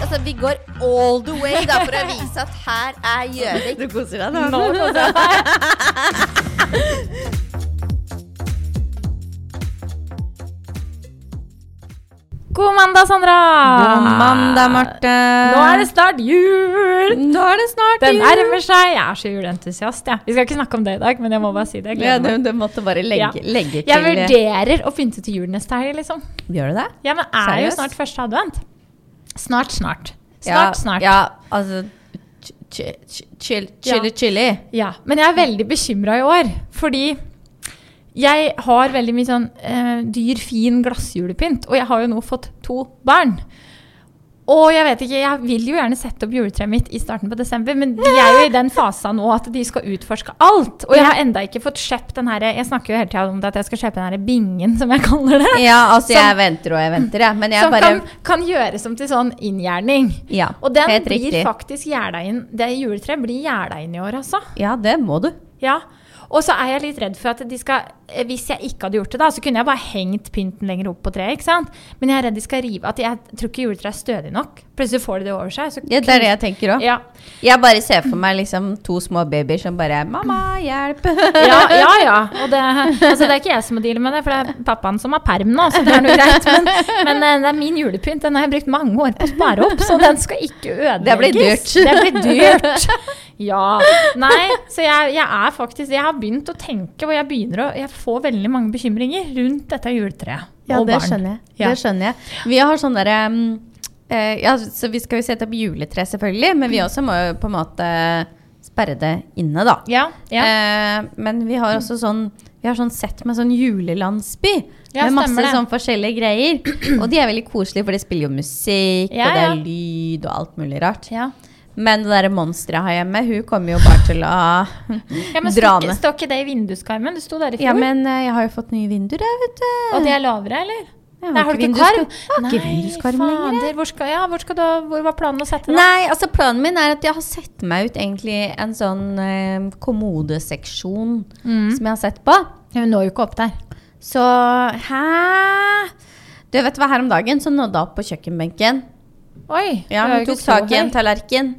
Altså, vi går all the way da, for å vise at her er Gjøvik. Du koser deg nå? Nå koser jeg meg. God mandag, Sandra! God mandag, Marte. Nå er det snart jul! Nå er det snart Det jul. nærmer seg. Jeg er så juleentusiast. Ja. Vi skal ikke snakke om det i dag, men jeg må bare si det. Jeg Ja, du, du måtte bare legge, Ja. legge til Jeg vurderer å pynte til jul neste helg, liksom. Gjør du det? Ja, men er jo snart første advent. Snart, snart. Snart, snart. Ja, altså ch- ch- ch- Chill, chili, Ja. chili. Ja, men jeg er veldig bekymra i år, fordi jeg har veldig mye sånn eh, dyr, fin glassjulepynt, og jeg har jo nå fått to barn. Og jeg vet ikke, jeg vil jo gjerne sette opp juletreet mitt i starten på desember, men de er jo i den fasen nå at de skal utforske alt. Og jeg har enda ikke fått kjøpt den her Jeg snakker jo hele tida om det at jeg skal kjøpe den her bingen, som jeg kaller det. Ja, altså Som- jeg venter og jeg venter, jeg. Men jeg Som bare kan, kan gjøres om til sånn inngjerning. Ja, Og den helt blir riktig. faktisk gjerda inn Det juletreet blir gjerda inn i år, altså. Ja, det må du. Ja, og så er jeg litt redd for at de skal eh, Hvis jeg ikke hadde gjort det, da, så kunne jeg bare hengt pynten lenger opp på treet. ikke sant? Men jeg er redd de skal rive At jeg tror ikke juletreet er stødig nok. Plutselig får de det over seg. Så Ja, det er det jeg tenker òg. ja. Jeg bare ser for meg liksom to små babyer som bare 'Mamma, hjelp'. ja, ja, ja. Og det, altså, det er ikke jeg som må deale med det, for det er pappaen som har perm nå, så det er noe greit. Men, men eh, det er min julepynt. Den har jeg brukt mange år på å spare opp, så den skal ikke ødelegges. Det blir dyrt. Det blir dyrt. Ja. Nei, så jeg, jeg er faktisk Jeg har begynt å tenke, og jeg begynner å Jeg får veldig mange bekymringer rundt dette juletreet. Ja, og det barn. skjønner jeg. Ja. Det skjønner jeg. Vi har sånn derre um, uh, Ja, så vi skal jo sette opp juletre, selvfølgelig, men vi også må jo på en måte sperre det inne, da. Ja, ja. Uh, men vi har også sånn Vi har sånn sett med sånn julelandsby. Ja, med masse det. sånn forskjellige greier. Og de er veldig koselige, for de spiller jo musikk, og det er lyd og alt mulig rart. ja. Men det derre monsteret jeg har hjemme, hun kommer jo bare til å ja men dra ned. står ikke det i vinduskarmen? Det sto der i fjor. Ja, men eh, jeg har jo fått nye vinduer, jeg, vet du. Og de er lavere, eller? Jeg Nei, har ikke karm? vinduskarm. Ikke lenger. fader. Hvor, skal, ja, hvor, du, hvor var planen å sette deg? Nei, altså planen min er at jeg har sett meg ut egentlig en sånn eh, kommodeseksjon Mm. som jeg har sett på. Ja, Hun når jo ikke opp der. Så hæ? Du vet hva, her om dagen så nådde jeg opp på kjøkkenbenken. Oi! Ja, Hun tok tak i en tallerken.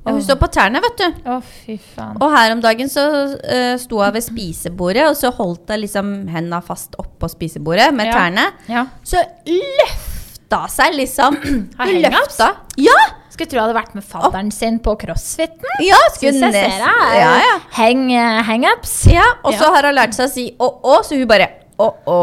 Ja, hun står på tærne, vet du. Å, fy faen. Og her om dagen så uh, sto jeg ved spisebordet, og så holdt jeg liksom hendene fast oppå spisebordet med Ja. tærne. Ja. Så løfta seg liksom. Har Hun løfta. Ja! Skulle tro jeg hadde vært med fadderen sin på crossfiten. Ja, skulle. Ja, ja. Hang, eh, hangups. Ja, og så har hun lært seg å si å-å, så hun bare å-å.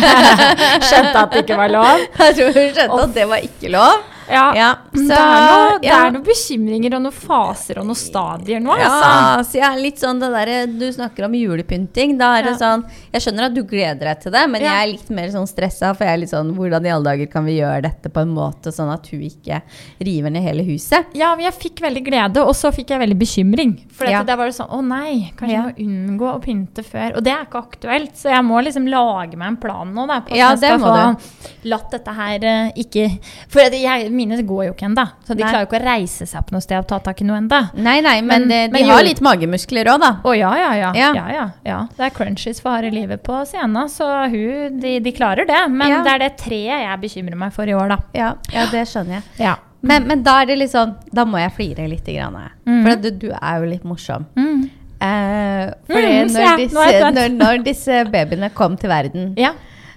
Skjønte at det ikke var lov. Jeg tror hun skjønte at det var ikke lov. Ja. Ja, det, er noe, det ja. er noen bekymringer og noen faser og noen stadier nå, Ja, altså. så jeg er litt sånn det der, Du snakker om julepynting. Da er det sånn Jeg skjønner at du gleder deg til det, men jeg er litt mer sånn stressa, for jeg er litt sånn Hvordan i alle dager kan vi gjøre dette på en måte sånn at hun ikke river ned hele huset? Ja, men jeg fikk veldig glede, og så fikk jeg veldig bekymring. For Ja. der var det sånn Å nei, kanskje jeg må unngå å pynte før. Og det er ikke aktuelt, så jeg må liksom lage meg en plan nå, da. På at jeg skal få latt dette her eh, ikke For jeg, mine går jo ikke ennå. Så de Nei. klarer jo ikke å reise seg på noe sted og ta tak i noe ennå. Nei, nei, men, Men- det, de men har litt magemuskler òg, da. Å ja, ja, ja. Ja. ja. ja, ja. Det er crunchies for harde livet på scenen, så hun, de, de klarer det. Men det er det treet jeg bekymrer meg for i år, da. Ja, ja det skjønner jeg. Ja. Men, men da er det litt sånn Da må jeg flire litt. Grann, Mm. For du, du er jo litt morsom. Mm. Eh, fordi Mm, når, disse, når, når disse babyene kom til verden, ja.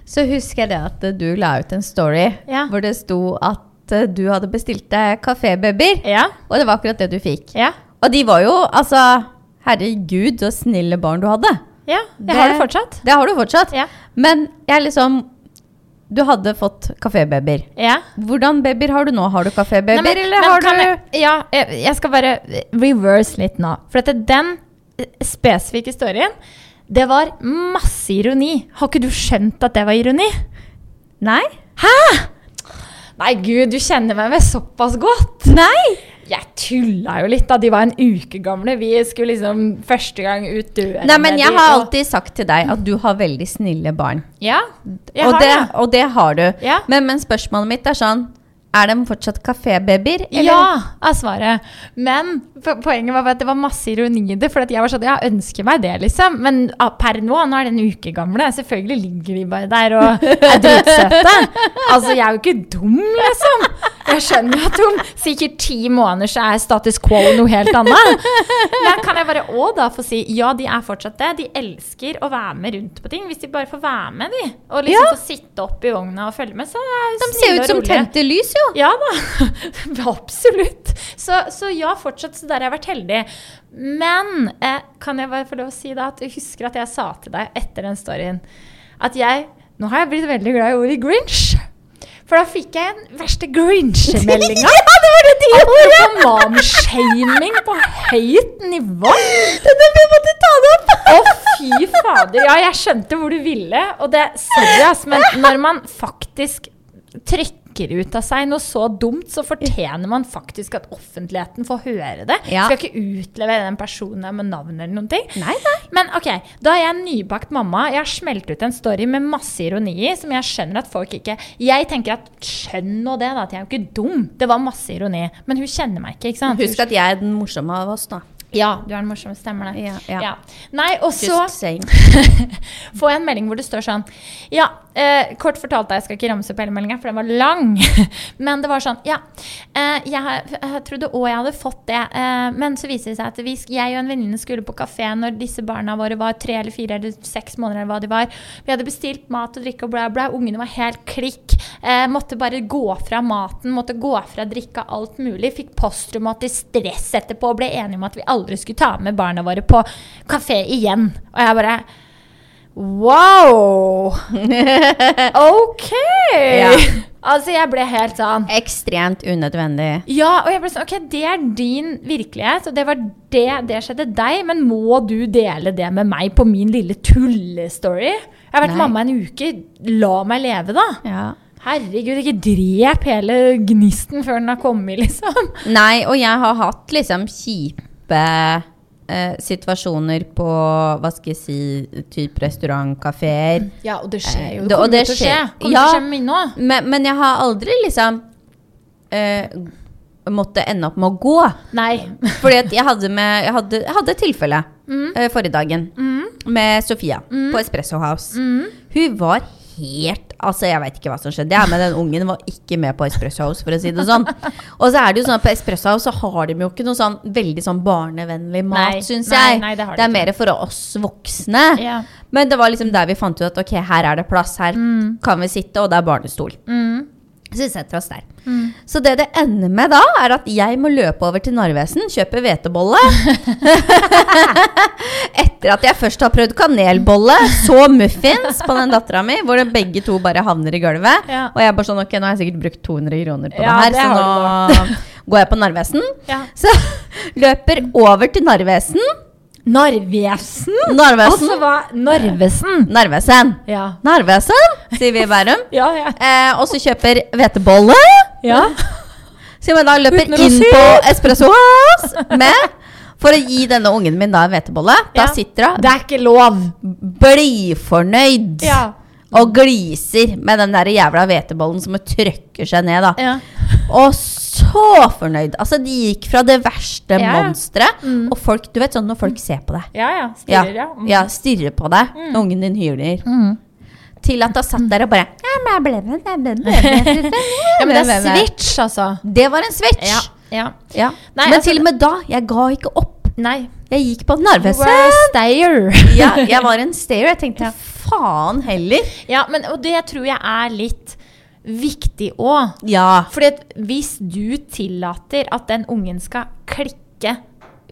så husker jeg det at du la ut en story Ja. hvor det sto at eh, du hadde bestilt deg kafébabyer. Ja. Og det var akkurat det du fikk. Ja. Og de var jo altså Herregud, så snille barn du hadde. ja. Jeg Det- har det fortsatt. Det har du fortsatt. Ja. Men jeg liksom Du hadde fått kafébabyer. Ja. Hvordan babyer har du nå? Har du kafébabyer, eller men har du jeg, Ja, jeg, jeg skal bare reverse litt nå. For at den eh, spesifikke storyen, det var masse ironi. Har ikke du skjønt at det var ironi? Nei? Nei, gud, du kjenner meg vel såpass godt. Nei! Jeg tulla jo litt da de var en uke gamle. Vi skulle liksom første gang ut døren. Nei, men jeg de, har alltid sagt til deg at du har veldig snille barn. Ja, jeg og, har det, det. og det har du. Ja. Men, men spørsmålet mitt er sånn Er de fortsatt kafébabyer? Ja, er svaret. Men poenget var at det var masse ironi i det. For jeg var sånn, jeg ønsker meg det, liksom. Men ah, per nå, nå er det en uke gamle. Selvfølgelig ligger de bare der og er dritsøte. altså, jeg er jo ikke dum, liksom. Jeg skjønner jo at om sikkert ti måneder så er status quo noe helt annet. Men kan jeg bare òg da få si ja, de er fortsatt det. De elsker å være med rundt på ting. Hvis de bare får være med, de. Og liksom Ja. få sitte opp i vogna og følge med, så er De ser ut som tente lys, jo. Ja da, absolutt. Så, så ja, fortsatt så der har jeg vært heldig. Men eh, kan jeg bare få lov å si da at du husker at jeg sa til deg etter den storyen at jeg Nå har jeg blitt veldig glad i ordet grinch. For da fikk jeg den verste grinch-meldinga. ja, det var det de gjorde! Manshaming på høyt nivå. Vi måtte ta det opp! Å, fy fader. Ja, jeg skjønte hvor du ville. Og det Sorry, ass, men når man faktisk trykker ut av seg noe så dumt, så fortjener man faktisk at offentligheten får høre det. Ja. Skal ikke utlevere den personen med navn eller noen ting. Nei, nei. Men ok, da er jeg en nybakt mamma. Jeg har smelt ut en story med masse ironi i, som jeg skjønner at folk ikke Jeg tenker at skjønn nå det, da, at jeg er jo ikke dum. Det var masse ironi. Men hun kjenner meg ikke, ikke sant? Husk at jeg er den morsomme av oss, da. Ja, du er den morsomme, stemmer det. Ja, ja. Nei, og så får jeg en melding hvor det står sånn Ja, eh, kort fortalt, jeg skal ikke ramse opp hele meldinga, for den var lang. Men det var sånn Ja, eh, jeg, jeg trodde òg jeg hadde fått det, eh, men så viser det seg at vi, jeg og en venninne skulle på kafé når disse barna våre var tre eller fire eller seks måneder, eller hva de var. Vi hadde bestilt mat og drikke og bla, bla. Ungene var helt klikk. Eh, måtte bare gå fra maten, måtte gå fra drikka, alt mulig. Fikk posttraumatisk stress etterpå og ble enige om at vi aldri skulle ta med barna våre på kafé igjen. Og jeg bare Wow! OK! Ja. Altså, jeg ble helt sånn Ekstremt unødvendig. Ja, og jeg ble sånn Ok, det er din virkelighet, og det var det Det skjedde deg, men må du dele det med meg på min lille tullestory? Jeg har vært Nei. mamma en uke. La meg leve, da. Ja. Herregud, ikke drep hele gnisten før den har kommet, liksom. Nei, og jeg har hatt liksom kjipe eh, situasjoner på hva skal jeg si, type restaurant, kafeer. Ja, og det skjer jo. Eh, det- kommer det til å skje. Kommer Ja. til å skje med min nå. Men, men jeg har aldri liksom eh, måtte ende opp med å gå. Nei. Fordi at jeg hadde, med, jeg hadde, jeg hadde et tilfelle Mm. eh, forrige dagen med Sofia på Espresso House. Mm. Hun var helt Altså, jeg veit ikke hva som skjedde, ja, men den ungen var ikke med på Espresso House, for å si det sånn. Og så er det jo sånn at på Espresso House så har de jo ikke noe sånn veldig sånn barnevennlig mat, Nei, syns nei, jeg. nei, det har de det er mer for oss voksne. Ja. Men det var liksom der vi fant ut at ok, her er det plass, her kan vi sitte, og det er barnestol. Mm. Så vi setter oss der. Så det det ender med da, er at jeg må løpe over til Narvesen, kjøpe hvetebolle. Etter at jeg først har prøvd kanelbolle, så muffins på den dattera mi, hvor det begge to bare havner i gulvet. Ja. Og jeg bare sånn, ok, nå har jeg sikkert brukt 200 kroner på Ja, det her, så nå går jeg på Narvesen. Ja. Så løper over til Narvesen. Narvesen? Narvesen. Og så var Narvesen? Narvesen. Ja. Narvesen, sier vi i Bærum. Ja, ja. Eh, og så kjøper hvetebolle. ja. Så jeg da løper Uten inn på Espresso House med for å gi denne ungen min da en hvetebolle. Da sitter hun Det er ikke lov. blidfornøyd Ja. og gliser med den der jævla hvetebollen som hun trykker seg ned, da. Ja. Og så fornøyd. Altså, de gikk fra det verste Ja. monsteret, og folk, du vet sånn når folk ser på deg. Ja, ja. Stirrer, ja. Mm. ja, stirrer på deg. Ungen din hyler. Til at du har satt der og bare ja, men jeg ble med, jeg ble med, Ja, men det er switch, altså. Det var en switch. Ja. ja. Ja. Nei, Men altså- til og med da, jeg ga ikke opp. Nei. Jeg gikk på Narvesen. Ja, jeg var en stayer. Jeg tenkte faen heller. Ja, men, og det tror jeg er litt viktig òg. Ja. At hvis du tillater at den ungen skal klikke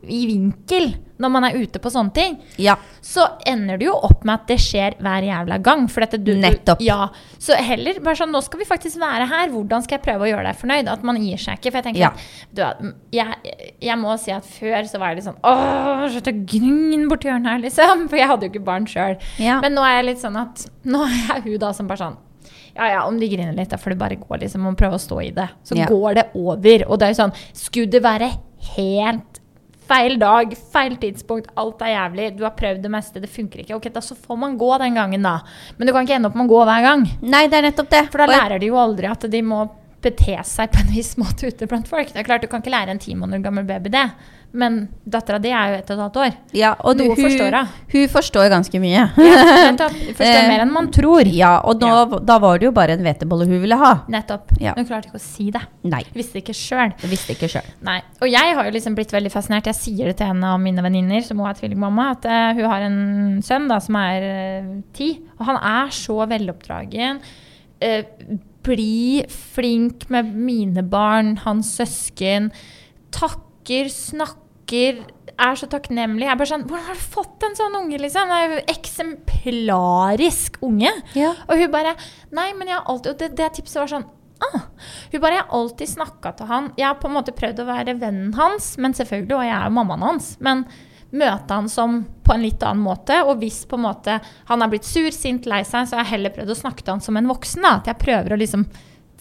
i vinkel når man er ute på sånne ting, ja. så ender det jo opp med at det skjer hver jævla gang. For du, Nettopp. Ja. Så heller bare sånn, nå skal vi faktisk være her. Hvordan skal jeg prøve å gjøre deg fornøyd? At man gir seg ikke. For jeg tenker Ja. at du, jeg, jeg må si at før så var jeg litt sånn Åh, slutt å grine borti hjørnet her, liksom. For jeg hadde jo ikke barn sjøl. Men nå er jeg litt sånn at Nå er jeg hun da som bare sånn ja, ja, om de griner litt, da får det bare gå, liksom. Man prøver å stå i det. Så Ja. går det over. Og det er jo sånn Skulle det være helt feil dag, feil tidspunkt, alt er jævlig, du har prøvd det meste, det funker ikke, ok, da så får man gå den gangen, da. Men du kan ikke ende opp med å gå hver gang. Nei, det er nettopp det. For da lærer de jo aldri at de må bete seg på en viss måte ute blant folk. Det er klart, Du kan ikke lære en ti måneder gammel baby det, men dattera di er jo ett og et halvt år. Ja, og hun, forstår hun. Hun forstår ganske mye. Ja, nettopp. Forstår Eh, mer enn man tror. Ja, og nå, da var det jo bare en hvetebolle hun ville ha. Nettopp. Ja. Hun klarte ikke å si det. Nei, Visste ikke sjøl. visste ikke sjøl. Nei. Og jeg har jo liksom blitt veldig fascinert. Jeg sier det til en av mine venninner som også er tvillingmamma, at uh, hun har en sønn da, som er uh, ti. Og han er så veloppdragen. Uh, bli flink med mine barn, hans søsken. Takker, snakker. Er så takknemlig. Jeg er bare sånn Hvordan har du fått en sånn unge, liksom? Det er jo eksemplarisk unge. Ja. Og hun bare Nei, men jeg har alltid Og det, det tipset var sånn ah. Hun bare Jeg har alltid snakka til han. Jeg har på en måte prøvd å være vennen hans, men selvfølgelig, og jeg er jo mammaen hans. Men møte han som på en litt annen måte. Og hvis på en måte han er blitt sur, sint, lei seg, så har jeg heller prøvd å snakke til han som en voksen. da, At jeg prøver å liksom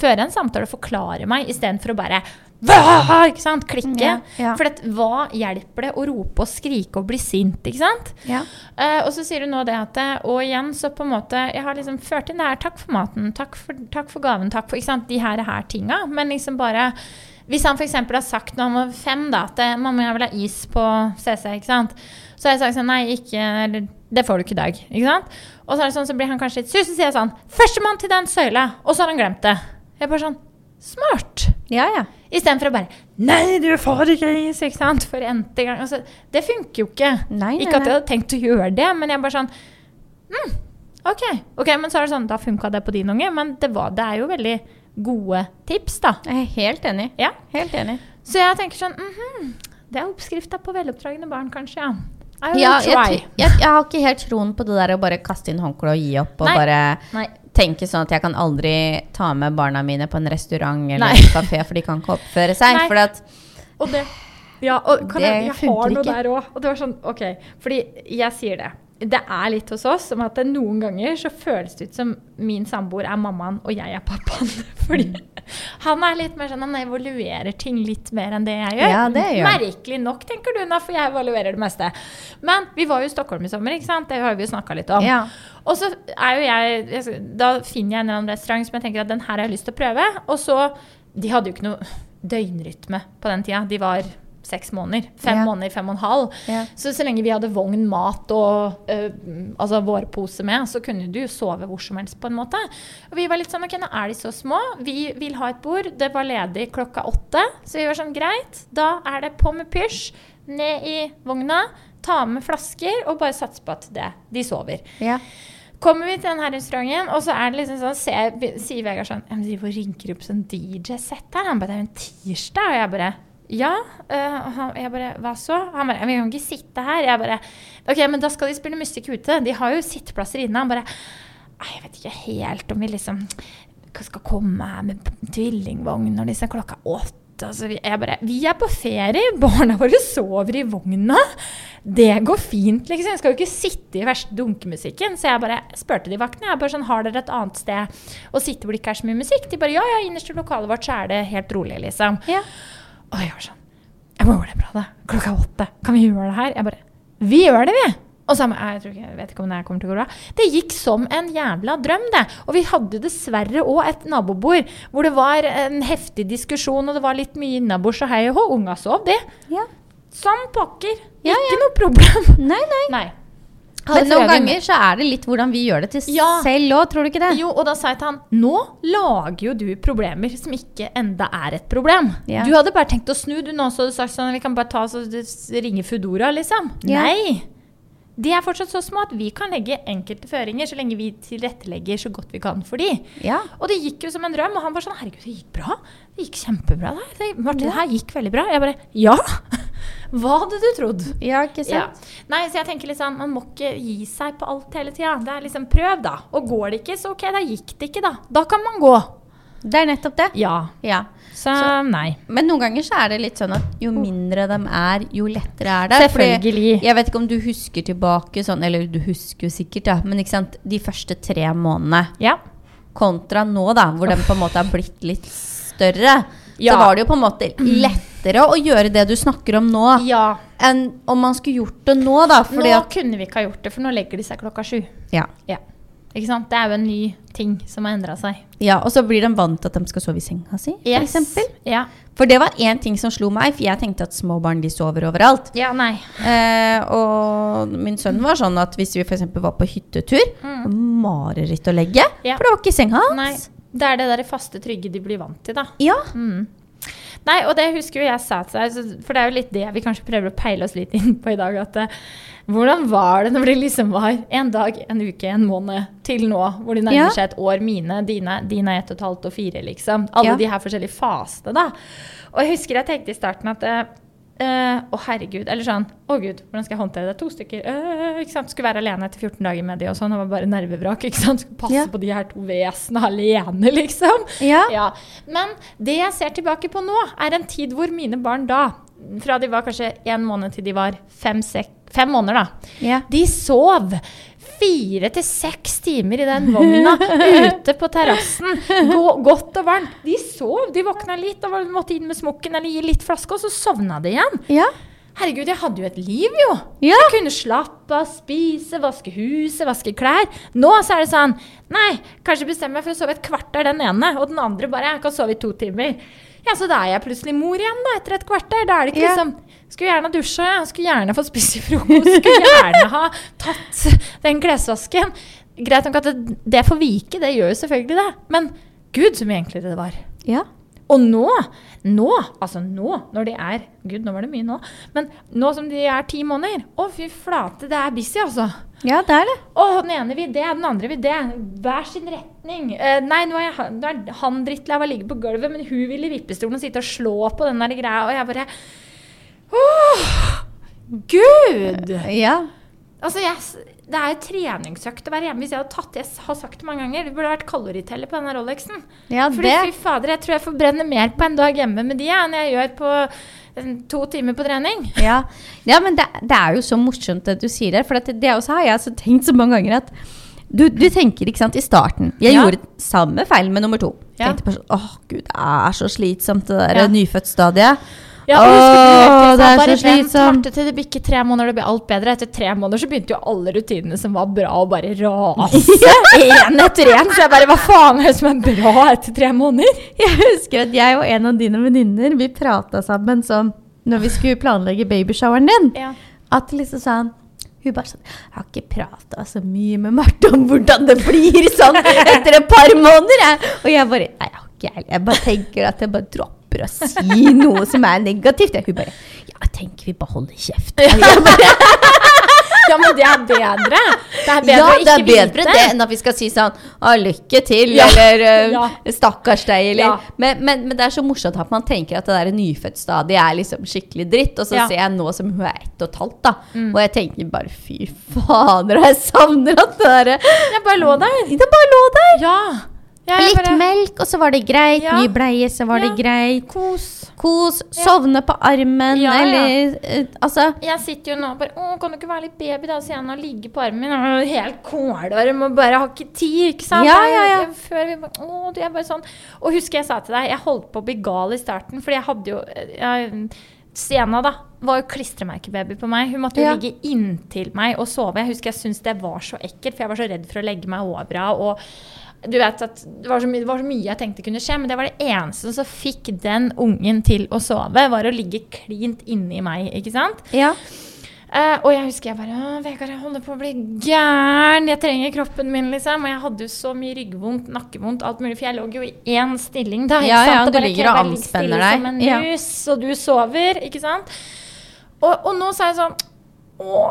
føre en samtale og forklare meg, istedenfor å bare «Hva?» ikke sant? Klikke. Ja, ja. For det, hva hjelper det å rope og skrike og bli sint? ikke sant? Ja. Uh, og så sier hun nå det at Og igjen, så på en måte Jeg har liksom ført inn det her. Takk for maten. Takk for, takk for gaven. Takk for ikke sant, de her, her tinga. Men liksom bare Hvis han f.eks. har sagt når han var fem da, at 'mamma, jeg vil ha is på CC', ikke sant? så har jeg sagt sånn Nei, ikke eller, det får du ikke i dag. Ikke sant? Og så det sånn, så blir han kanskje litt sur, så sier sånn 'Førstemann til den søyla', og så har han glemt det. Jeg er bare sånn Smart. Ja, ja. Istedenfor å bare 'Nei, du får ikke is', ikke sant? For n-te gang. Altså, det funker jo ikke. Nei, nei, Ikke at jeg hadde tenkt å gjøre det, men jeg er bare sånn mm, OK. ok, Men så er det sånn, da funka det på din unge, men det, var, det er jo veldig gode tips, da. Jeg er helt enig. Ja. Helt enig. Så jeg tenker sånn mhm, Det er oppskrifta på veloppdragne barn, kanskje, ja. Ja, jeg, jeg, jeg har ikke helt troen på det der å bare kaste inn håndkleet og gi opp. Og Nei. bare Nei. Tenke sånn at jeg kan aldri ta med barna mine på en restaurant eller Nei. en kafé, for de kan ikke oppføre seg. Nei. At Og det Ja, og Det jeg, jeg har noe ikke. der òg. Og det var sånn, OK. Fordi jeg sier det. Det er litt hos oss som at noen ganger så føles det ut som min samboer er mammaen og jeg er pappaen. Fordi han er litt mer sånn Han evaluerer ting litt mer enn det jeg gjør. Ja, det gjør. Merkelig nok, tenker du, nå, for jeg evaluerer det meste. Men vi var jo i Stockholm i sommer, ikke sant? Det har vi jo snakka litt om. Ja. Og så er jo jeg, Da finner jeg en eller annen restaurant som jeg tenker at den her har jeg lyst til å prøve. Og så De hadde jo ikke noe døgnrytme på den tida. De var seks måneder. Fem Ja. måneder, fem og en halv. Ja. Så så lenge vi hadde vogn, mat og øh, altså vårpose med, så kunne du jo sove hvor som helst, på en måte. Og vi var litt sånn OK, nå er de så små. Vi vil ha et bord. Det var ledig klokka åtte. Så vi var sånn greit, da er det på med pysj, ned i vogna, ta med flasker og bare satse på at det, de sover. Ja. Kommer vi til denne restauranten, og så er det liksom sånn, ser, sier Vegard sånn «Ja, men De og rinker opp sånn DJ-sett her. Han bare 'Det er jo en tirsdag.' Og jeg bare ja. han, jeg bare Hva så? Han bare 'Vi kan ikke sitte her.' Jeg bare OK, men da skal de spille musikk ute. De har jo sitteplasser inne. Han bare «Nei, Jeg vet ikke helt om vi liksom skal komme her med tvillingvogn når liksom klokka åtte. Altså, vi, jeg bare, vi er på ferie, barna våre sover i vogna. Det går fint, liksom. Jeg skal jo ikke sitte i verste dunkemusikken. Så jeg bare spurte de vaktene. Jeg bare sånn, Har dere et annet sted å sitte hvor det ikke er så mye musikk? De bare ja, ja, innerst i lokalet vårt så er det helt rolig, liksom. Ja. Og jeg var sånn Jeg må gjøre det bra, da. Klokka åtte. Kan vi gjøre det her? Jeg bare Vi gjør det, vi! Og så, jeg, tror ikke, jeg vet ikke om det kommer til å gå bra. Det gikk som en jævla drøm, det. Og vi hadde dessverre òg et nabobord hvor det var en heftig diskusjon, og det var litt mye innabords og hei og hå. Unga sov, de. ja. Som pokker. Ja, ikke noe problem. Nei, nei. Nei. Men noen ganger så er det litt hvordan vi gjør det til Ja. selv òg, tror du ikke det? Jo, og da sa jeg til han Nå lager jo du problemer som ikke enda er et problem. Ja. Du hadde bare tenkt å snu, du nå så hadde du sagt sånn Vi kan bare ta oss og ringe Foodora, liksom. Ja. Nei! De er fortsatt så små at vi kan legge enkelte føringer så lenge vi tilrettelegger så godt vi kan for de. Ja. Og det gikk jo som en drøm, og han var sånn Herregud, det gikk bra. Det gikk kjempebra. Det, Martin, det her gikk veldig bra. Jeg bare Ja! Hva hadde du trodd? Ja, ikke Ja. Nei, så jeg tenker liksom, Man må ikke gi seg på alt hele tida. Det er liksom prøv, da. Og går det ikke, så ok, da gikk det ikke, da. Da kan man gå. Det er nettopp det. Ja. Ja. Så, Så- nei. Men noen ganger så er det litt sånn at jo mindre de er, jo lettere er det. Fordi Selvfølgelig. Jeg vet ikke om du husker tilbake sånn, eller du husker jo sikkert, da, men ikke sant, de første tre månedene Ja. kontra nå, da, hvor de på en måte har blitt litt større, Ja. så var det jo på en måte lettere å gjøre det du snakker om nå, Ja. enn om man skulle gjort det nå, da. Nå at kunne vi ikke ha gjort det, for nå legger de seg klokka sju. Ja. Ja. Ikke sant? Det er jo en ny ting som har endra seg. Ja, Og så blir de vant til at de skal sove i senga si, Yes. eksempel. Ja. For det var én ting som slo meg, for jeg tenkte at små barn de sover overalt. ja, nei. Eh, og min sønn var sånn at hvis vi f.eks. var på hyttetur, mareritt å legge, Mm. Ja. for det var ikke senga hans. nei. Det er det der faste, trygge de blir vant til, da. Ja. Mm. Nei, og det husker jo jeg sa til deg, for det er jo litt det vi kanskje prøver å peile oss litt inn på i dag. At eh, hvordan var det når det liksom var en dag, en uke, en måned til nå, hvor de nærmer Ja. seg et år? Mine, dine, dine ett og et halvt og fire, liksom. Alle Ja. de her forskjellige fasene, da. Og jeg husker jeg tenkte i starten at eh, eh, Å, herregud. Eller sånn Å, gud, hvordan skal jeg håndtere det? To stykker. Uh, ikke sant? Skulle være alene etter 14 dager med de og sånn. Og var bare nervevrak. ikke sant? Skulle passe Ja. på de her to vesenene alene, liksom. Ja. Ja, Men det jeg ser tilbake på nå, er en tid hvor mine barn da, fra de var kanskje en måned til de var fem, sek, fem måneder, da, Ja. de sov fire til seks timer i den vogna ute på terrassen. Godt og varmt. De sov. De våkna litt og måtte inn med smokken eller gi litt flaske, og så sovna de igjen. Ja. Herregud, jeg hadde jo et liv, jo. Ja. Jeg kunne slappe av, spise, vaske huset, vaske klær. Nå så er det sånn Nei, kanskje bestemmer meg for å sove et kvarter den ene, og den andre bare Jeg kan sove i to timer. Ja, så da er jeg plutselig mor igjen, da, etter et kvarter. Da er det ikke Ja. liksom Skulle gjerne ha dusja, jeg. Skulle gjerne fått spist frokost. Skulle gjerne ha tatt den klesvasken. Greit nok at det, det får vike, det gjør jo selvfølgelig det. Men gud, så mye enklere det var. ja. Og nå, nå, altså nå, når de er Gud, nå var det mye nå. Men nå som de er ti måneder Å, fy flate, det er busy, altså. Ja, det er det. Å, den ene vil det, den andre vil det. Hver sin retning. Eh, nei, nå er, jeg, nå er han drittlei av å ligge på gulvet, men hun vil i vippestolen og sitte og slå på den der greia, og jeg bare Åh! Gud! Ja. Altså, jeg, det er jo treningsøkt å være hjemme. Hvis jeg hadde tatt Jeg har sagt det mange ganger, det burde vært kaloriteller på denne Rolexen. Ja, Fordi det. fy fader, jeg tror jeg forbrenner mer på en dag hjemme med de enn jeg gjør på eh, to timer på trening. Ja, ja men det, det er jo så morsomt at du sier det. For det, det også har jeg altså tenkt så mange ganger at du, du tenker ikke sant, i starten Jeg Ja. gjorde samme feil med nummer to. Ja. Tenkte på sånn Åh, gud, det er så slitsomt, det der Ja. nyfødtstadiet. Ja, Åh, det er så slitsomt. til det bikket tre måneder, det blir alt bedre. Etter tre måneder så begynte jo alle rutinene som var bra, å bare rase. Én etter én. Så jeg bare Hva faen er det som er bra etter tre måneder? Jeg husker at jeg og en av dine venninner Vi prata sammen sånn når vi skulle planlegge babyshoweren din. Ja. At liksom sånn Hun bare sånn Jeg har ikke prata så mye med Marte om hvordan det blir sånn etter et par måneder. Jeg. Og jeg bare Nei, jeg har ikke jeg. Jeg bare tenker at jeg bare dropper å si noe som er negativt. Hun bare Ja, jeg tenker vi bare holder kjeft. Ja, men det er bedre. Det er bedre ja, å det er bedre vite. det enn at vi skal si sånn Å, lykke til, Ja. eller Ja. stakkars deg, eller men, men, men det er så morsomt at man tenker at det der nyfødtstadiet er liksom skikkelig dritt. Og så. Mm. ser jeg nå som hun er ett og et halvt, da. Og jeg tenker bare fy fader, jeg savner at det derre Jeg bare lå der. Det bare lå der! Ja. Jeg Litt bare, melk, og så var det greit. Ja. Ny bleie, så var Ja. det greit. Kos. Kos. Sovne på armen, Ja, ja. eller eh, Altså. Jeg sitter jo nå og bare Å, kan du ikke være litt baby, da? Sier han og ligger på armen min. Og er helt kålvarm og bare har ikke tid, ikke sant? Ja, ja, ja. Før vi bare Å, du er bare sånn. Og husker jeg sa til deg, jeg holdt på å bli gal i starten, fordi jeg hadde jo jeg, Sienna da, var jo klistremerkebaby på meg. Hun måtte jo Ja. ligge inntil meg og sove. Jeg husker jeg syntes det var så ekkelt, for jeg var så redd for å legge meg over henne. Du vet at det var, så mye, var så mye jeg tenkte kunne skje, men det var det eneste som fikk den ungen til å sove, var å ligge klint inni meg, ikke sant? Ja. Uh, og jeg husker jeg bare «Å, Vegard, jeg holder på å bli gæren. Jeg trenger kroppen min, liksom. Og jeg hadde jo så mye ryggvondt, nakkevondt, alt mulig. For jeg lå jo i én stilling da. ikke Ja, ja, sant? du ligger og anspenner deg. Som en Ja. mus, og du sover, ikke sant. Og, og nå er jeg sånn Å,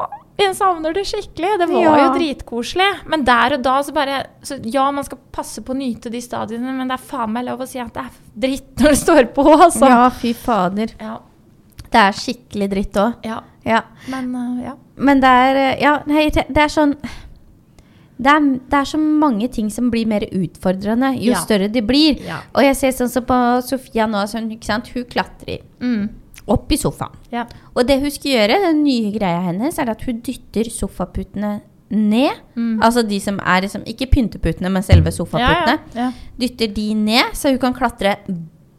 jeg savner det skikkelig. Det var Ja. jo dritkoselig. Men der og da så bare så Ja, man skal passe på å nyte de stadiene, men det er faen meg lov å si at det er dritt når det står på, altså. ja, fy fader. Ja. Det er skikkelig dritt òg. ja. Ja. Men uh, ja. Men det er eh, Ja, nei, det er sånn det er, det er så mange ting som blir mer utfordrende jo Ja. større de blir. Ja. Og jeg ser sånn som på Sofia nå, sånn, hun klatrer Mm. Opp i sofaen. ja. Og det hun skal gjøre, den nye greia hennes, er at hun dytter sofaputene ned. Mm. Altså de som er liksom, ikke pynteputene, men selve sofaputene. Ja, Dytter de ned, så hun kan klatre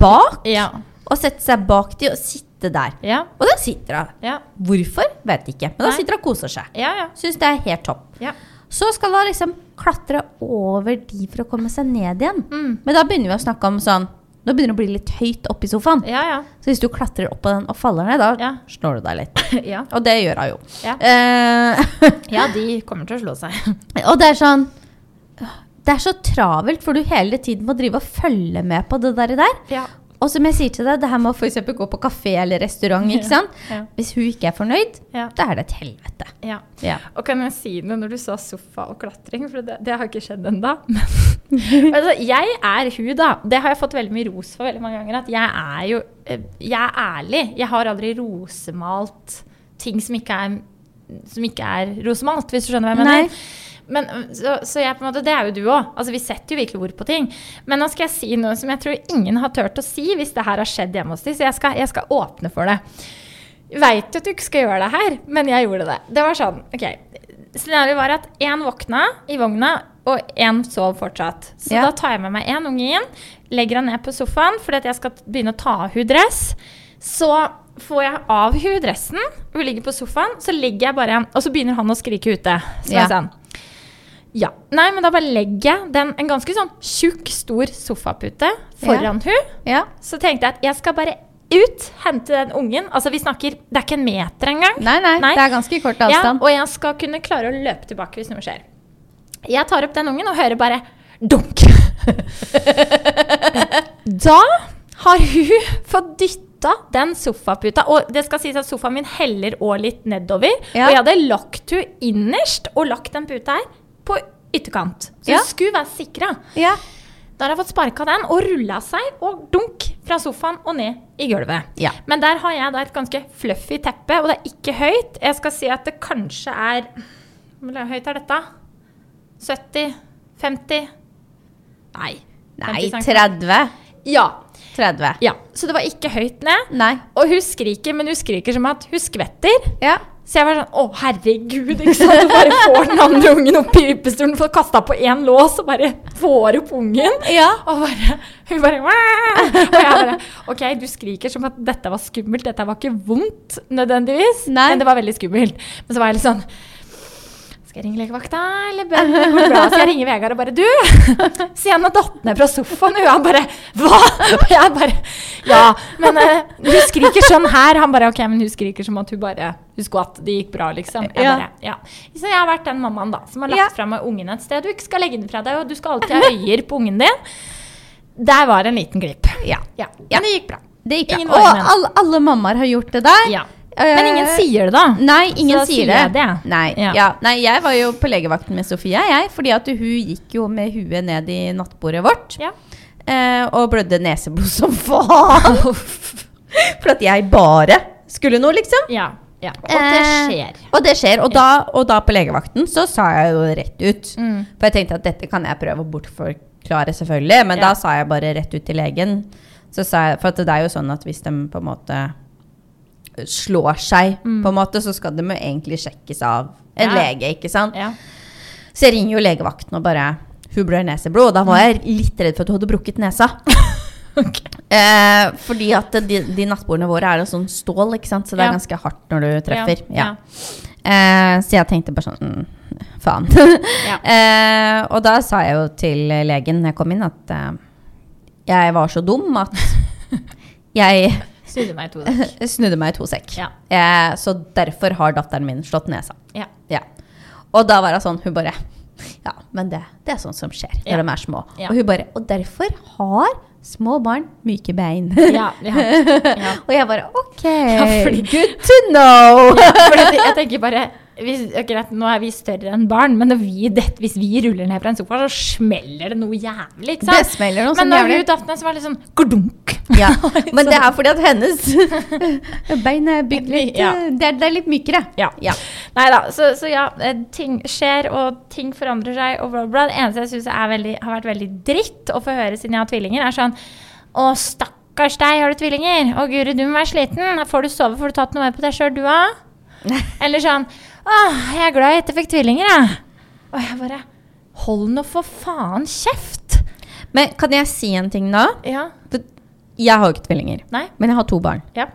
bak, ja. og sette seg bak de og sitte der. Ja. Og da sitter hun. Ja. Hvorfor? Vet ikke. Men da sitter hun og koser seg. Ja, ja. Syns det er helt topp. ja. Så skal hun liksom klatre over de for å komme seg ned igjen. Mm. Men da begynner vi å snakke om sånn Nå begynner det å bli litt høyt oppi sofaen. Ja, ja. Så hvis du klatrer opp på den og faller ned, da Ja. slår du deg litt. ja. Og det gjør hun jo. Ja. Eh, ja, de kommer til å slå seg. og det er sånn Det er så travelt, for du hele tiden må drive og følge med på det der. der. Og som jeg sier til deg, det her med å eksempel gå på kafé eller restaurant, ikke sant? Ja. Hvis hun ikke er fornøyd, Ja. da er det et helvete. ja. Ja. Og kan jeg si noe når du sa sofa og klatring? For det, det har ikke skjedd ennå. altså, jeg er hun, da. Det har jeg fått veldig mye ros for veldig mange ganger. At jeg er jo eh, Jeg er ærlig. Jeg har aldri rosemalt ting som ikke er, som ikke er rosemalt, hvis du skjønner hva jeg mener. Nei. Men, så, så jeg måte, det er jo du òg. Altså, vi setter jo virkelig ord på ting. Men nå skal jeg si noe som jeg tror ingen har turt å si hvis det her har skjedd hjemme hos dem. Så jeg skal, jeg skal åpne for det. Veit jo at du ikke skal gjøre det her, men jeg gjorde det. Det var sånn, ok. Scenarioet var at én våkna i vogna, og én sov fortsatt. Så Ja. da tar jeg med meg én unge inn, legger han ned på sofaen fordi at jeg skal begynne å ta av henne dress. Så får jeg av henne dressen, hun ligger på sofaen, så legger jeg bare igjen, Og så begynner han å skrike ute. Så Ja. sånn ja. Nei, men da bare legger jeg den, en ganske sånn tjukk, stor sofapute foran hun. Ja. Så tenkte jeg at jeg skal bare ut, hente den ungen. Altså, vi snakker Det er ikke en meter engang. Nei, nei, Nei. det er ganske kort Ja, avstand. og jeg skal kunne klare å løpe tilbake hvis noe skjer. Jeg tar opp den ungen og hører bare dunk. da har hun fått dytta den sofaputa. Og det skal sies at sofaen min heller òg litt nedover. Ja. Og jeg hadde lagt hun innerst og lagt den puta her ytterkant. Så Ja. hun skulle være sikra. Ja. Da har jeg fått sparka den og rulla seg og dunk fra sofaen og ned i gulvet. Ja. Men der har jeg et ganske fluffy teppe, og det er ikke høyt. Jeg skal si at det kanskje er Hvor høyt er dette? 70? 50? Nei. Nei, 50 cm. 30. Ja. 30. ja. Så det var ikke høyt ned. Nei. Og hun skriker, men hun skriker som at hun skvetter. Ja. Så jeg var sånn Å, herregud, ikke sant. Du bare får den andre ungen opp i vippestolen, får kasta på én lås og bare får opp ungen. Ja. Og bare, hun bare «Wah!» Og jeg bare OK, du skriker som at dette var skummelt. Dette var ikke vondt nødvendigvis, Nei. men det var veldig skummelt. Men så var jeg litt sånn skal jeg ringe legevakta, eller bør det gå bra? Skal jeg ringe Vegard og bare Du! Sian har datt ned fra sofaen. Og han bare Hva? Og jeg bare Ja, men uh, hun skriker sånn her. Han bare OK, men hun skriker som at hun bare Hun skvatt. Det gikk bra, liksom. Jeg Ja. bare, ja. Så jeg har vært den mammaen da som har lagt Ja. fra meg ungen et sted du ikke skal legge den fra deg, og du skal alltid ha øyer på ungen din. Der var en liten glipp. Ja. Ja. Men det gikk bra. Det gikk bra. Og alle, alle mammaer har gjort det der. Ja. Eh, Men ingen sier det, da. Nei, ingen Så sier det. jeg det. Nei, Ja. ja. Nei, jeg var jo på legevakten med Sofie, jeg. Fordi at hun gikk jo med huet ned i nattbordet vårt. Ja. Eh, og blødde neseblod som faen. For at jeg bare skulle noe, liksom. Ja. ja. Og det Eh, skjer. Og det skjer. Og da, og da på legevakten så sa jeg jo rett ut. Mm. For jeg tenkte at dette kan jeg prøve å bortforklare, selvfølgelig. Men Ja. da sa jeg bare rett ut til legen. Så sa jeg, for det er jo sånn at hvis de på en måte slår seg, Mm. på en måte, så skal de jo egentlig sjekkes av en Ja. lege, ikke sant? Ja. Så jeg ringer jo legevakten og bare Hun blør neseblod. Og da var jeg litt redd for at hun hadde brukket nesa. eh, fordi at de, de nattbordene våre er jo sånn stål, ikke sant? så det er Ja. ganske hardt når du treffer. Eh, så jeg tenkte bare sånn mm, Faen. Eh, og da sa jeg jo til legen når jeg kom inn, at eh, jeg var så dum at jeg Snudde meg i to sekk. snudde meg i to sekk. Ja. Eh, så derfor har datteren min slått nesa. Ja. Ja. Og da var hun sånn, hun bare Ja, men det, det er sånn som skjer når Ja. de er små. Ja. Og hun bare Og derfor har små barn myke bein. Ja, ja, ja. og jeg bare OK, good to know! For jeg tenker bare hvis, greit, Nå er vi større enn barn, men når vi, det, hvis vi ruller ned fra en sofa, så smeller det noe jævlig. ikke sant? Det smeller noe Men sånn når hun datt ned, så var det sånn gordunk. Ja, men det er fordi at hennes bein er bygd litt Ja. eh, det, er, det er litt mykere. Ja. Ja. Nei da, så, så ja, eh, ting skjer, og ting forandrer seg, og bla, bla. Det eneste jeg syns har vært veldig dritt å få høre siden jeg har tvillinger, er sånn Å, stakkars deg, har du tvillinger? Å, guri, du må være sliten. Får du sove? Får du tatt noe mer på deg sjøl, du òg? Eller sånn Å, jeg er glad jeg ikke fikk tvillinger, jeg. Og jeg bare Hold nå for faen kjeft! Men kan jeg si en ting da? Ja. Jeg har jo ikke tvillinger, Nei? men jeg har to barn. Ja.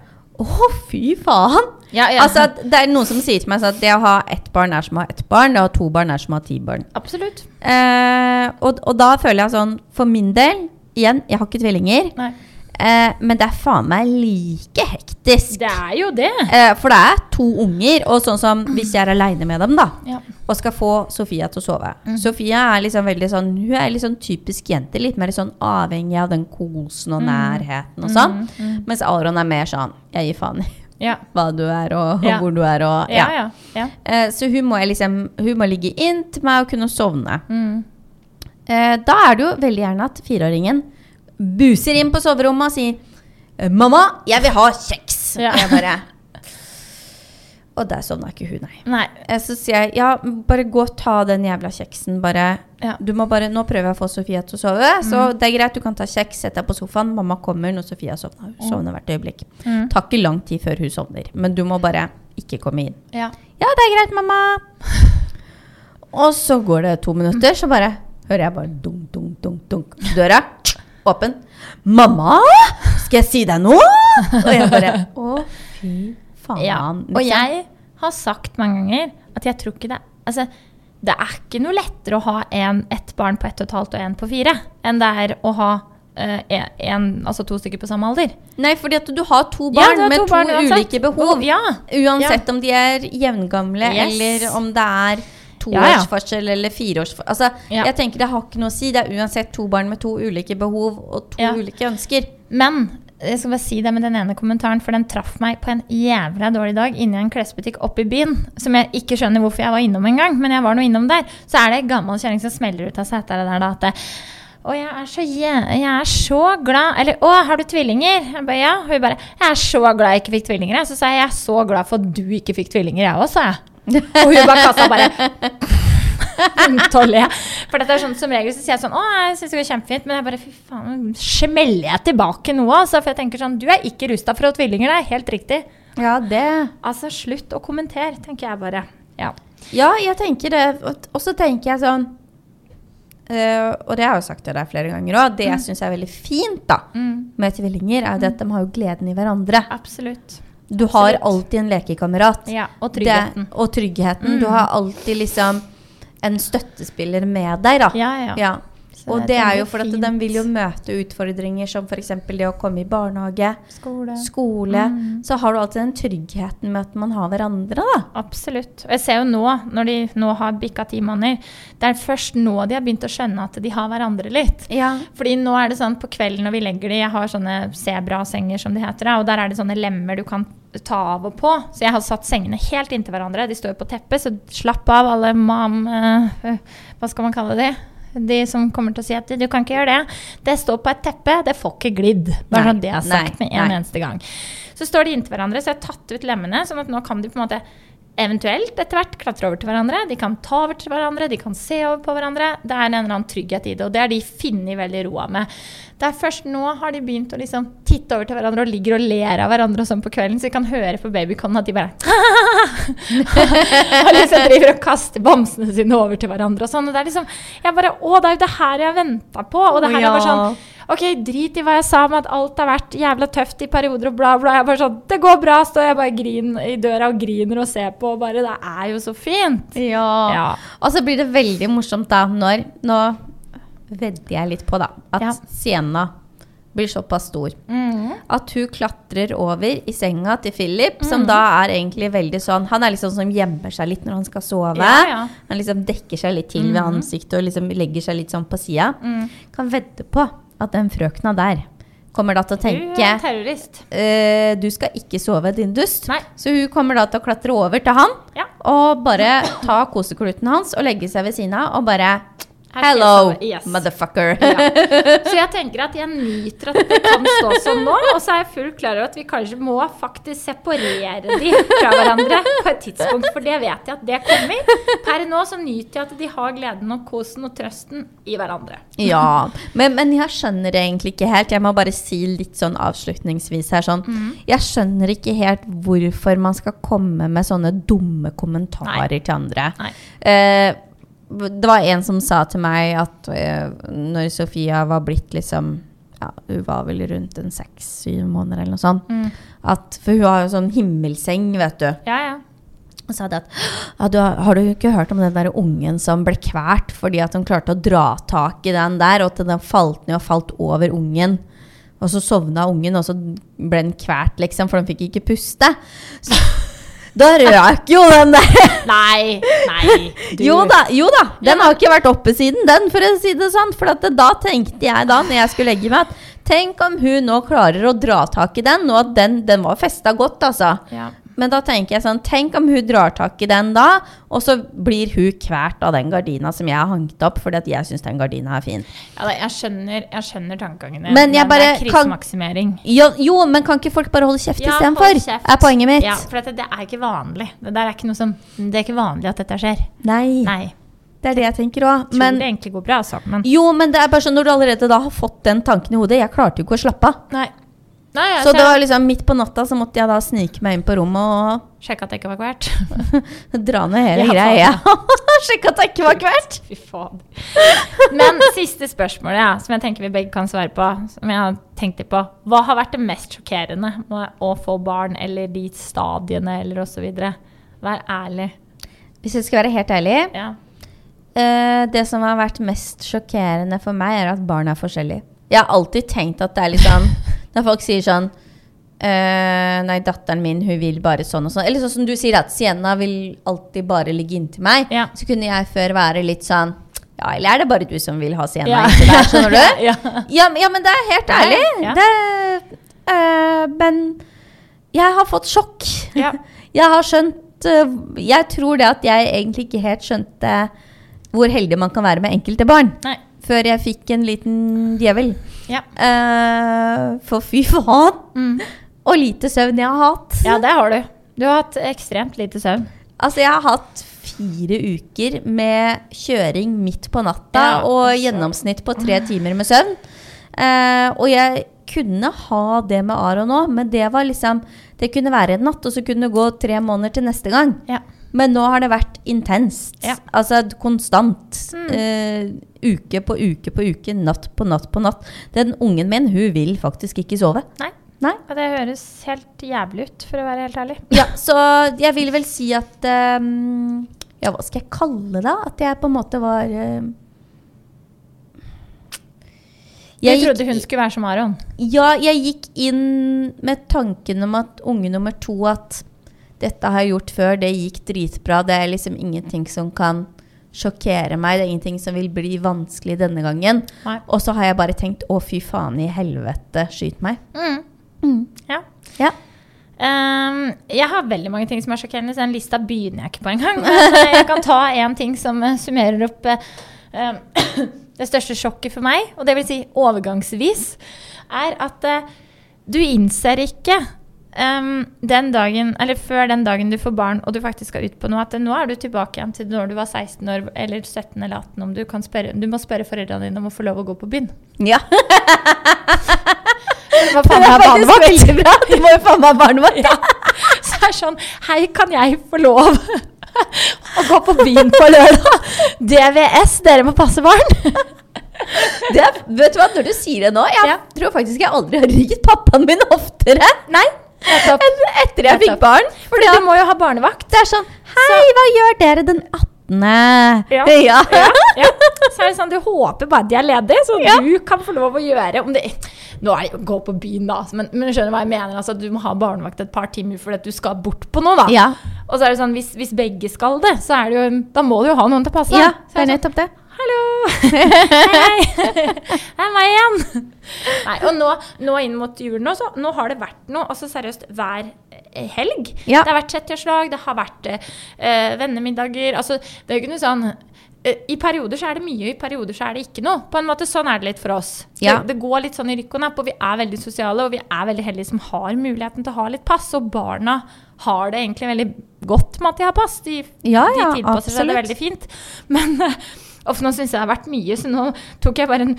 Å, fy faen! Ja, ja. Altså, det er noen som sier til meg sånn at det å ha ett barn er som å ha ett barn, det å ha to barn er som å ha ti barn. Absolutt. Eh, og, og da føler jeg sånn, for min del, igjen, jeg har ikke tvillinger, Nei. Eh, men det er faen meg like hektisk. Det er jo det. Eh, for det er to unger, og sånn som hvis jeg er aleine med dem, da, Ja. og skal få Sofia til å sove. Sofia er liksom veldig sånn Hun er litt sånn typisk jente, litt mer sånn avhengig av den kosen og nærheten og sånn. Mens Aron er mer sånn Jeg gir faen i Ja. hva du er og, og Ja. hvor du er og Ja, ja. ja. Eh, så hun må liksom Hun må ligge inn til meg og kunne sovne. Mm. Eh, da er det jo veldig gjerne at fireåringen buser inn på soverommet og sier «Eh, 'Mamma, jeg vil ha kjeks!' Ja. Jeg bare Og der sovna ikke hun, nei. Nei. Eh, Så sier jeg ja, bare gå og ta den jævla kjeksen. Bare, Ja. du må bare, Nå prøver jeg å få Sofia til å sove, så det er greit, du kan ta kjeks, sett deg på sofaen. Mamma kommer når Sofia sovner. Hun sovner hvert øyeblikk. Mm. Tar ikke lang tid før hun sovner, men du må bare ikke komme inn. Ja. Ja, det er greit, mamma. Og så går det to minutter, så bare hører jeg bare dunk, dunk, dunk, dunk. Døra åpen. Mamma, skal jeg si deg noe? Og jeg bare Å, fy faen. Ja. liksom. Og jeg har sagt mange ganger at jeg tror ikke det Altså, det er ikke noe lettere å ha en, ett barn på ett og et halvt og en på fire, enn det er å ha uh, en, altså to stykker på samme alder. Nei, fordi at du har to barn ja, har med to to, barn uansett. ulike behov. Ja. Uansett om de er jevngamle, Yes. eller om det er to Ja, ja. eller fireårsforskjell. Altså, jeg tenker Det har ikke noe å si. Det er uansett to barn med to ulike behov og to ulike ønsker. Men jeg skal bare si det med den ene kommentaren, for den traff meg på en jævla dårlig dag inni en klesbutikk oppe i byen. Som jeg ikke skjønner hvorfor jeg var innom engang, men jeg var nå innom der. Så er det ei gammel kjerring som smeller ut av setet der da at det, å, jeg er, så, jeg er så glad Eller, å, har du tvillinger? Jeg bare, ja. Hun bare, jeg er så glad jeg ikke fikk tvillinger. Så sa jeg, jeg er så glad for at du ikke fikk tvillinger, jeg òg, sa jeg. Og hun bare kassa bare ja. For dette er sånn som regel så sier jeg sånn Å, jeg syns det går kjempefint. Men jeg bare fy faen, smeller jeg tilbake noe? altså? For jeg tenker sånn Du er ikke rusta for å ha tvillinger, det er helt riktig. Ja, det Altså, slutt å kommentere, tenker jeg bare. Ja. Ja, jeg tenker det. Og- så tenker jeg sånn eh, Og det har jeg jo sagt til deg flere ganger òg. Det jeg syns er veldig fint da Mm, med tvillinger, er at de har jo gleden i hverandre. absolutt. Du har Absolutt. alltid en lekekamerat. Ja, og tryggheten. Det, og tryggheten. Du Mm. har alltid liksom en støttespiller med deg, da. Ja, ja. Ja. Og det er jo for at de vil jo møte utfordringer som f.eks. det å komme i barnehage, Skole. skole. Mm. Så har du alltid den tryggheten med at man har hverandre, da. Absolutt. Og jeg ser jo nå, når de nå har bikka ti måneder, det er først nå de har begynt å skjønne at de har hverandre litt. Ja. Fordi nå er det sånn på kvelden når vi legger de, jeg har sånne sebrasenger som de heter, og der er det sånne lemmer du kan ta av og på. Så jeg har satt sengene helt inntil hverandre. De står på teppet, så slapp av alle mam... eh, hva skal man kalle de? De som kommer til å si at du kan ikke gjøre det. Det står på et teppe, det får ikke glidd. Bare sånn det er sagt nei, med en nei. eneste gang. Så står de inntil hverandre, så jeg har tatt ut lemmene, sånn at nå kan de på en måte eventuelt etter hvert klatre over til hverandre. De kan ta over til hverandre, de kan se over på hverandre. Det er en eller annen trygghet i det, og det har de funnet veldig roa med. Det er først nå har de begynt å liksom titte over til hverandre og ligger og ler av hverandre og sånn på kvelden, så vi kan høre på babyconen at de bare Og liksom driver og kaster bamsene sine over til hverandre og sånn. Og det er liksom Jeg bare Å, det er jo det her jeg har venta på. Og det her er bare sånn Ok, drit i hva jeg sa om at alt har vært jævla tøft i perioder og bla, bla. Jeg bare sånn Det går bra, står jeg bare grin, i døra og griner og ser på, og bare Det er jo så fint. Ja. Ja. Og så blir det veldig morsomt da når Nå vedder jeg litt på, da. At Ja. Sienna blir såpass stor. Mm. At hun klatrer over i senga til Philip, som da er egentlig veldig sånn Han er liksom som gjemmer seg litt når han skal sove. Ja, ja. Han liksom dekker seg litt til ved ansiktet og liksom legger seg litt sånn på sida. Mm. Kan vedde på at den frøkna der kommer da til å Du er tenke terrorist. eh, Du skal ikke sove, din dust. Nei. Så hun kommer da til å klatre over til han Ja. og bare ta kosekluten hans og legge seg ved siden av og bare Hello. Yes. motherfucker. Ja. Så jeg tenker at jeg nyter at det kan stå sånn nå, og så er jeg fullt klar over at vi kanskje må faktisk separere de fra hverandre på et tidspunkt, for det vet jeg at det kommer. Per nå så nyter jeg at de har gleden og kosen og trøsten i hverandre. Ja, men, men jeg skjønner det egentlig ikke helt. Jeg må bare si litt sånn avslutningsvis her sånn. mm. Jeg skjønner ikke helt hvorfor man skal komme med sånne dumme kommentarer til andre. Nei. Eh, det var en som sa til meg at eh, når Sofia var blitt liksom ja, Hun var vel rundt en seks-syv måneder eller noe sånt. Mm. At, for hun har jo sånn himmelseng, vet du. Ja, ja. Og sa det at ja, du, har- du ikke hørt om den der ungen som ble kvert fordi at hun klarte å dra tak i den der, og at den falt ned og falt over ungen? Og så sovna ungen, og så ble den kvert, liksom, for den fikk ikke puste. Så, da røk jo den der. Nei, nei. du- Jo da, jo da. Den har ikke vært oppe siden den, for å si det sånn. For det, da tenkte jeg da, når jeg skulle legge meg, at tenk om hun nå klarer å dra tak i den, og at den, den var festa godt, altså. Ja. Men da tenker jeg sånn, tenk om hun drar tak i den da, og så blir hun kvært av den gardina som jeg har hangt opp, fordi at jeg syns den gardina er fin. Ja, jeg skjønner, jeg skjønner tankegangene. Men jeg bare det er krisemaksimering. Jo, jo, men kan ikke folk bare holde kjeft Ja, istedenfor? Er poenget mitt. Ja, for dette, det er ikke vanlig. Det, er ikke som, det er ikke vanlig at dette skjer. Nei, Nei. det er det jeg tenker òg. Men det egentlig går bra, altså. Men jo, men det er bare sånn når du allerede da har fått den tanken i hodet Jeg klarte jo ikke å slappe av. nei. Så det var liksom midt på natta så måtte jeg da snike meg inn på rommet og Sjekke at det ikke var hvert. dra ned hele Ja, greia. Sjekke at det ikke var kvert. Fy faen. Men siste spørsmål, ja, som jeg tenker vi begge kan svare på. Som jeg har tenkt litt på. Hva har vært det mest sjokkerende med å få barn, eller de stadiene, eller osv.? Vær ærlig. Hvis jeg skal være helt ærlig, Ja. uh, det som har vært mest sjokkerende for meg, er at barn er forskjellige. Jeg har alltid tenkt at det er litt sånn Når folk sier sånn Uh, Nei, datteren min, hun vil bare sånn og sånn. Eller sånn som du sier, at Sienna vil alltid bare ligge inntil meg. Ja. Så kunne jeg før være litt sånn Ja, eller er det bare du som vil ha Sienna Ja. inntil deg? Skjønner du? Ja. Ja, men- det er helt ærlig. Det, uh, men jeg har fått sjokk. Ja. Jeg har skjønt uh, Jeg tror det at jeg egentlig ikke helt skjønte hvor heldig man kan være med enkelte barn. Nei. Før jeg fikk en liten djevel. Ja. Uh, for fy faen! Mm. Og lite søvn jeg har hatt. ja, det har du. Du har hatt ekstremt lite søvn. Altså, jeg har hatt fire uker med kjøring midt på natta Ja, og altså. gjennomsnitt på tre timer med søvn. Uh, og jeg kunne ha det med Aron òg, men det var liksom Det kunne være en natt, og så kunne det gå tre måneder til neste gang. Ja. Men nå har det vært intenst. Ja. Altså konstant. Mm. Uh, uke på uke på uke, natt på natt på natt. Den ungen min, hun vil faktisk ikke sove. Nei. Nei. Og det høres helt jævlig ut, for å være helt ærlig. Ja, så jeg vil vel si at um, Ja, hva skal jeg kalle det? At jeg på en måte var ehm, Jeg, gikk trodde hun skulle være som Aron. Ja, jeg gikk inn med tanken om at unge nummer to At dette har jeg gjort før, det gikk dritbra. Det er liksom ingenting som kan sjokkere meg. Det er ingenting som vil bli vanskelig denne gangen. Nei. Og så har jeg bare tenkt å, fy faen i helvete, skyt meg. Mm. Ja. Ja. Um, jeg har veldig mange ting som er sjokkerende, så den lista begynner jeg ikke på engang. Men eh, jeg kan ta én ting som eh, summerer opp eh, det største sjokket for meg, og det vil si overgangsvis, er at uh, du innser ikke ehm, den dagen, eller før den dagen du får barn og du faktisk skal ut på noe, at nå er du tilbake igjen til når du var 16 år eller 17 eller 18, om du kan spørre, du må spørre foreldrene dine om å få lov å gå på byen. ja. Det faen meg barnevakt. bra. Du må jo faen meg ha barnevakt. Ja. Så det er sånn Hei, kan jeg få lov å gå på byen på lørdag? DVS, dere må passe barn. Det, vet du hva, når du sier det nå Jeg Ja. tror faktisk jeg aldri har ringt pappaen min oftere Nei, nettopp. etter jeg fikk barn. For du må jo ha barnevakt. Det er sånn Hei, hva gjør dere den 18.? Ja. ja. Ja. Så er det sånn, du håper bare de er ledige, så Ja. du kan få lov å gjøre om det, Nå er det jo å gå på byen, da, men, men du skjønner hva jeg mener. Altså, du må ha barnevakt et par timer fordi at du skal bort på noe. da. Ja. Og så er det sånn, hvis, hvis begge skal det, så det jo, da må du jo ha noen til å passe. ja, det er sånn, nettopp det. Hallo! Hei! Det er meg igjen. Nei, og nå, nå inn mot julen også, nå har det vært noe, altså seriøst, hver eh, helg. Ja. Det har vært 70-årslag, det har vært uh, vennemiddager. Altså, det er jo ikke noe sånn eh, I perioder så er det mye, i perioder så er det ikke noe. På en måte Sånn er det litt for oss. Ja. Det, det går litt sånn i rykk og napp, og vi er veldig sosiale, og vi er veldig heldige som har muligheten til å ha litt pass. Og barna har det egentlig veldig godt med at de har pass. De, Ja, de ja, tilpasser seg det veldig fint. Men eh, og nå syns jeg det har vært mye, så nå tok jeg bare en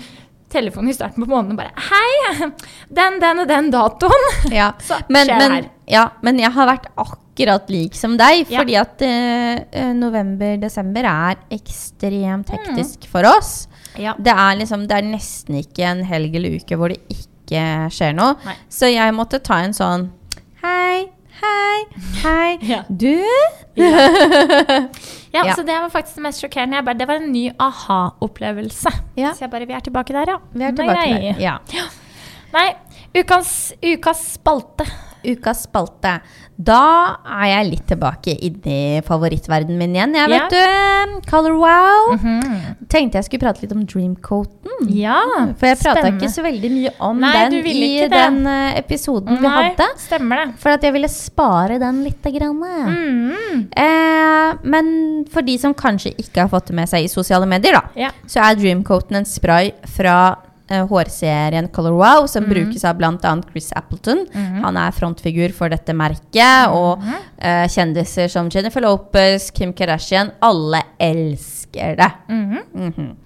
telefon i starten på måneden og bare Hei! Den, den og den datoen. Ja. Så Men, skjer men, her. ja, men jeg har vært akkurat lik som deg, Ja. fordi at eh, november-desember er ekstremt hektisk Mm. for oss. Ja. Det er liksom, det er nesten ikke en helg eller uke hvor det ikke skjer noe. Nei. Så jeg måtte ta en sånn hei, hei. Ja. Du? Ja, Ja. så det var faktisk det mest sjokkerende. Bare, det var en ny aha-opplevelse. Ja. Så jeg bare, vi er tilbake der, ja. Vi er tilbake nei. der. Ja. Nei, ukas, ukas spalte. Ukas spalte. Da er jeg litt tilbake inni favorittverdenen min igjen. Jeg Ja. vet du, Color Wow. Mhm. Tenkte jeg skulle prate litt om Dreamcoaten. Ja, For jeg prata ikke så veldig mye om Nei, den i den episoden episoden vi Nei, hadde. stemmer det. For at jeg ville spare den lite grann. Mm. Eh, men for de som kanskje ikke har fått det med seg i sosiale medier, da, Ja. så er Dreamcoaten en spray fra eh, hårserien Color Wow, som mm. brukes av bl.a. Chris Appleton. Han er frontfigur for dette merket. Og mm. uh, kjendiser som Jennifer Lopez, Kim Kardashian. Alle elsker det. Mhm. Mhm.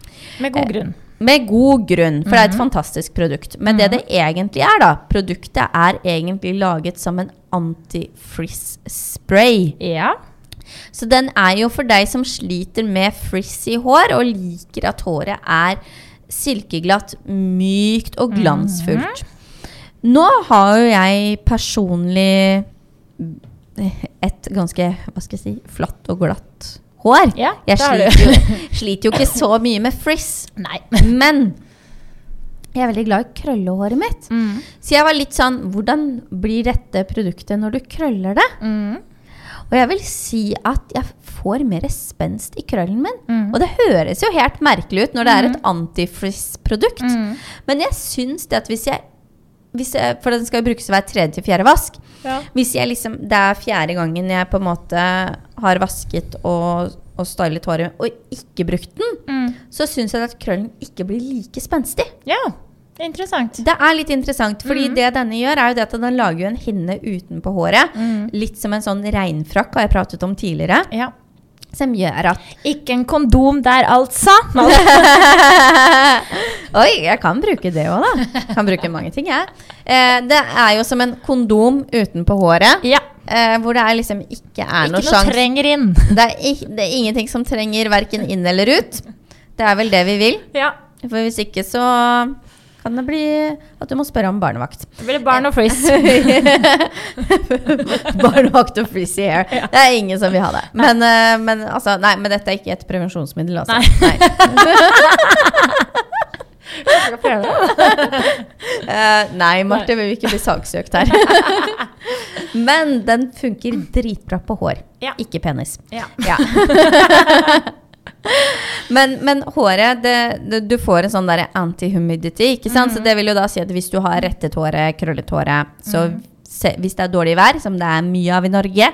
Med god grunn. Med god grunn, for det er et Mhm. fantastisk produkt. Men det det egentlig er, da Produktet er egentlig laget som en anti-frizz-spray. Ja. Så den er jo for deg som sliter med frizzy hår og liker at håret er silkeglatt, mykt og glansfullt. Nå har jo jeg personlig et ganske, hva skal jeg si, flatt og glatt hår. Ja, jeg sliter jo, sliter jo ikke så mye med frizz. Nei. Men jeg er veldig glad i krøllehåret mitt. Mm. Så jeg var litt sånn Hvordan blir dette produktet når du krøller det? Mm. Og jeg vil si at jeg får mer spenst i krøllen min. Mm. Og det høres jo helt merkelig ut når det er et antifrizz-produkt. Mm. Men jeg syns det at hvis jeg, hvis jeg For den skal brukes hver tredje til fjerde vask. Ja. Hvis jeg liksom, det er fjerde gangen jeg på en måte har vasket og, og stylet håret og ikke brukt den, Mm. så syns jeg at krøllen ikke blir like spenstig. ja. Interessant. Det er litt interessant, fordi det denne gjør, er jo det at den lager en hinne utenpå håret. Mm. Litt som en sånn regnfrakk, har jeg pratet om tidligere. Ja. Som gjør at Ikke en kondom der, altså. Oi, jeg kan bruke det òg, da. Kan bruke mange ting, jeg. Eh, det er jo som en kondom utenpå håret. Ja. Eh, hvor det er liksom ikke er Ikke noe noe trenger inn. Det er, det er ingenting som trenger verken inn eller ut. Det er vel det vi vil. Ja. For hvis ikke så kan det bli at du må spørre om barnevakt. Det blir barn og frizz. barnevakt og frizzy hair. Det er ingen som vil ha det. Men, eh, men, altså, nei, men dette er ikke et prevensjonsmiddel, altså. Eh, nei, Marte, vi vil ikke bli saksøkt her. men den funker dritbra på hår, Ja. ikke penis. Ja. Ja. Men, men håret det, det, Du får en sånn der anti-humidity. ikke sant? Så det vil jo da si at hvis du har rettet håret, krøllet håret så se, Hvis det er dårlig vær, som det er mye av i Norge,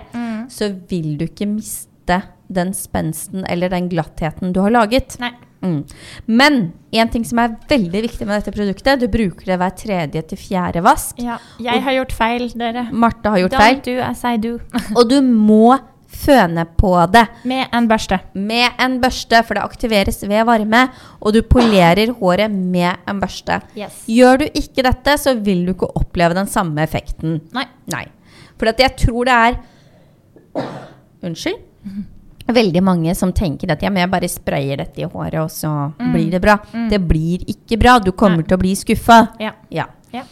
så vil du ikke miste den spensten eller den glattheten du har laget. Nei. Mm. Men en ting som er veldig viktig med dette produktet, du bruker det hver tredje til fjerde vask. Ja. Jeg har gjort feil, dere. Martha har gjort Don't feil, do as I do. og du må føne på det. Med en børste. med en børste, for det aktiveres ved varme, og du polerer håret med en børste. Yes. Gjør du ikke dette, så vil du ikke oppleve den samme effekten. Nei. Nei. For jeg tror det er Unnskyld? Veldig mange som tenker at ja, men jeg bare sprayer dette i håret, og så blir det bra. Det blir ikke bra. Du kommer Nei. til å bli skuffa. Ja. Ja. ja.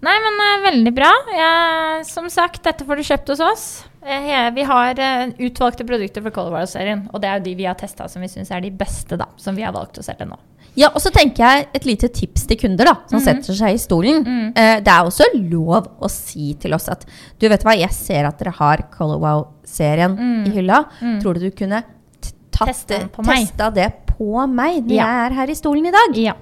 Nei, men uh, veldig bra. Jeg, som sagt, dette får du kjøpt hos oss. Eh, he- vi har uh, utvalgte produkter fra Color World-serien. og det er jo de vi har testa som vi syns er de beste, da. Som vi har valgt å selge nå. Ja, og så tenker jeg et lite tips til kunder da, som setter seg i stolen. Eh, det er også lov å si til oss at du vet hva, jeg ser at dere har Color Wow-serien i hylla. Tror du du kunne testa det på meg når Ja. jeg er her i stolen i dag? Ja,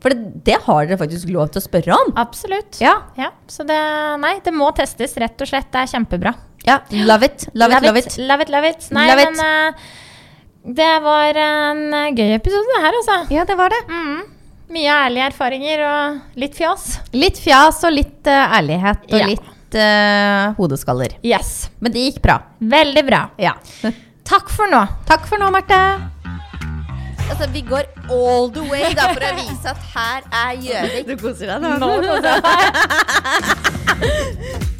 For det, det har dere faktisk lov til å spørre om. absolutt. Ja, Ja, så det Nei, det må testes, rett og slett. Det er kjempebra. ja. Love it, love it, love it. Love it, love it. Nei, Love it. men eh, det var en eh, gøy episode, det her, altså. Ja, det var det. Mm. Mye ærlige erfaringer og litt fjas. Litt fjas og litt uh, ærlighet og Ja. litt uh, hodeskaller. Yes. Men det gikk bra. Veldig bra. Ja. Takk for nå. Takk for nå, Marte. Altså, vi går all the way da, for å vise at her er Gjøvik. Du koser deg nå. nå koser jeg meg.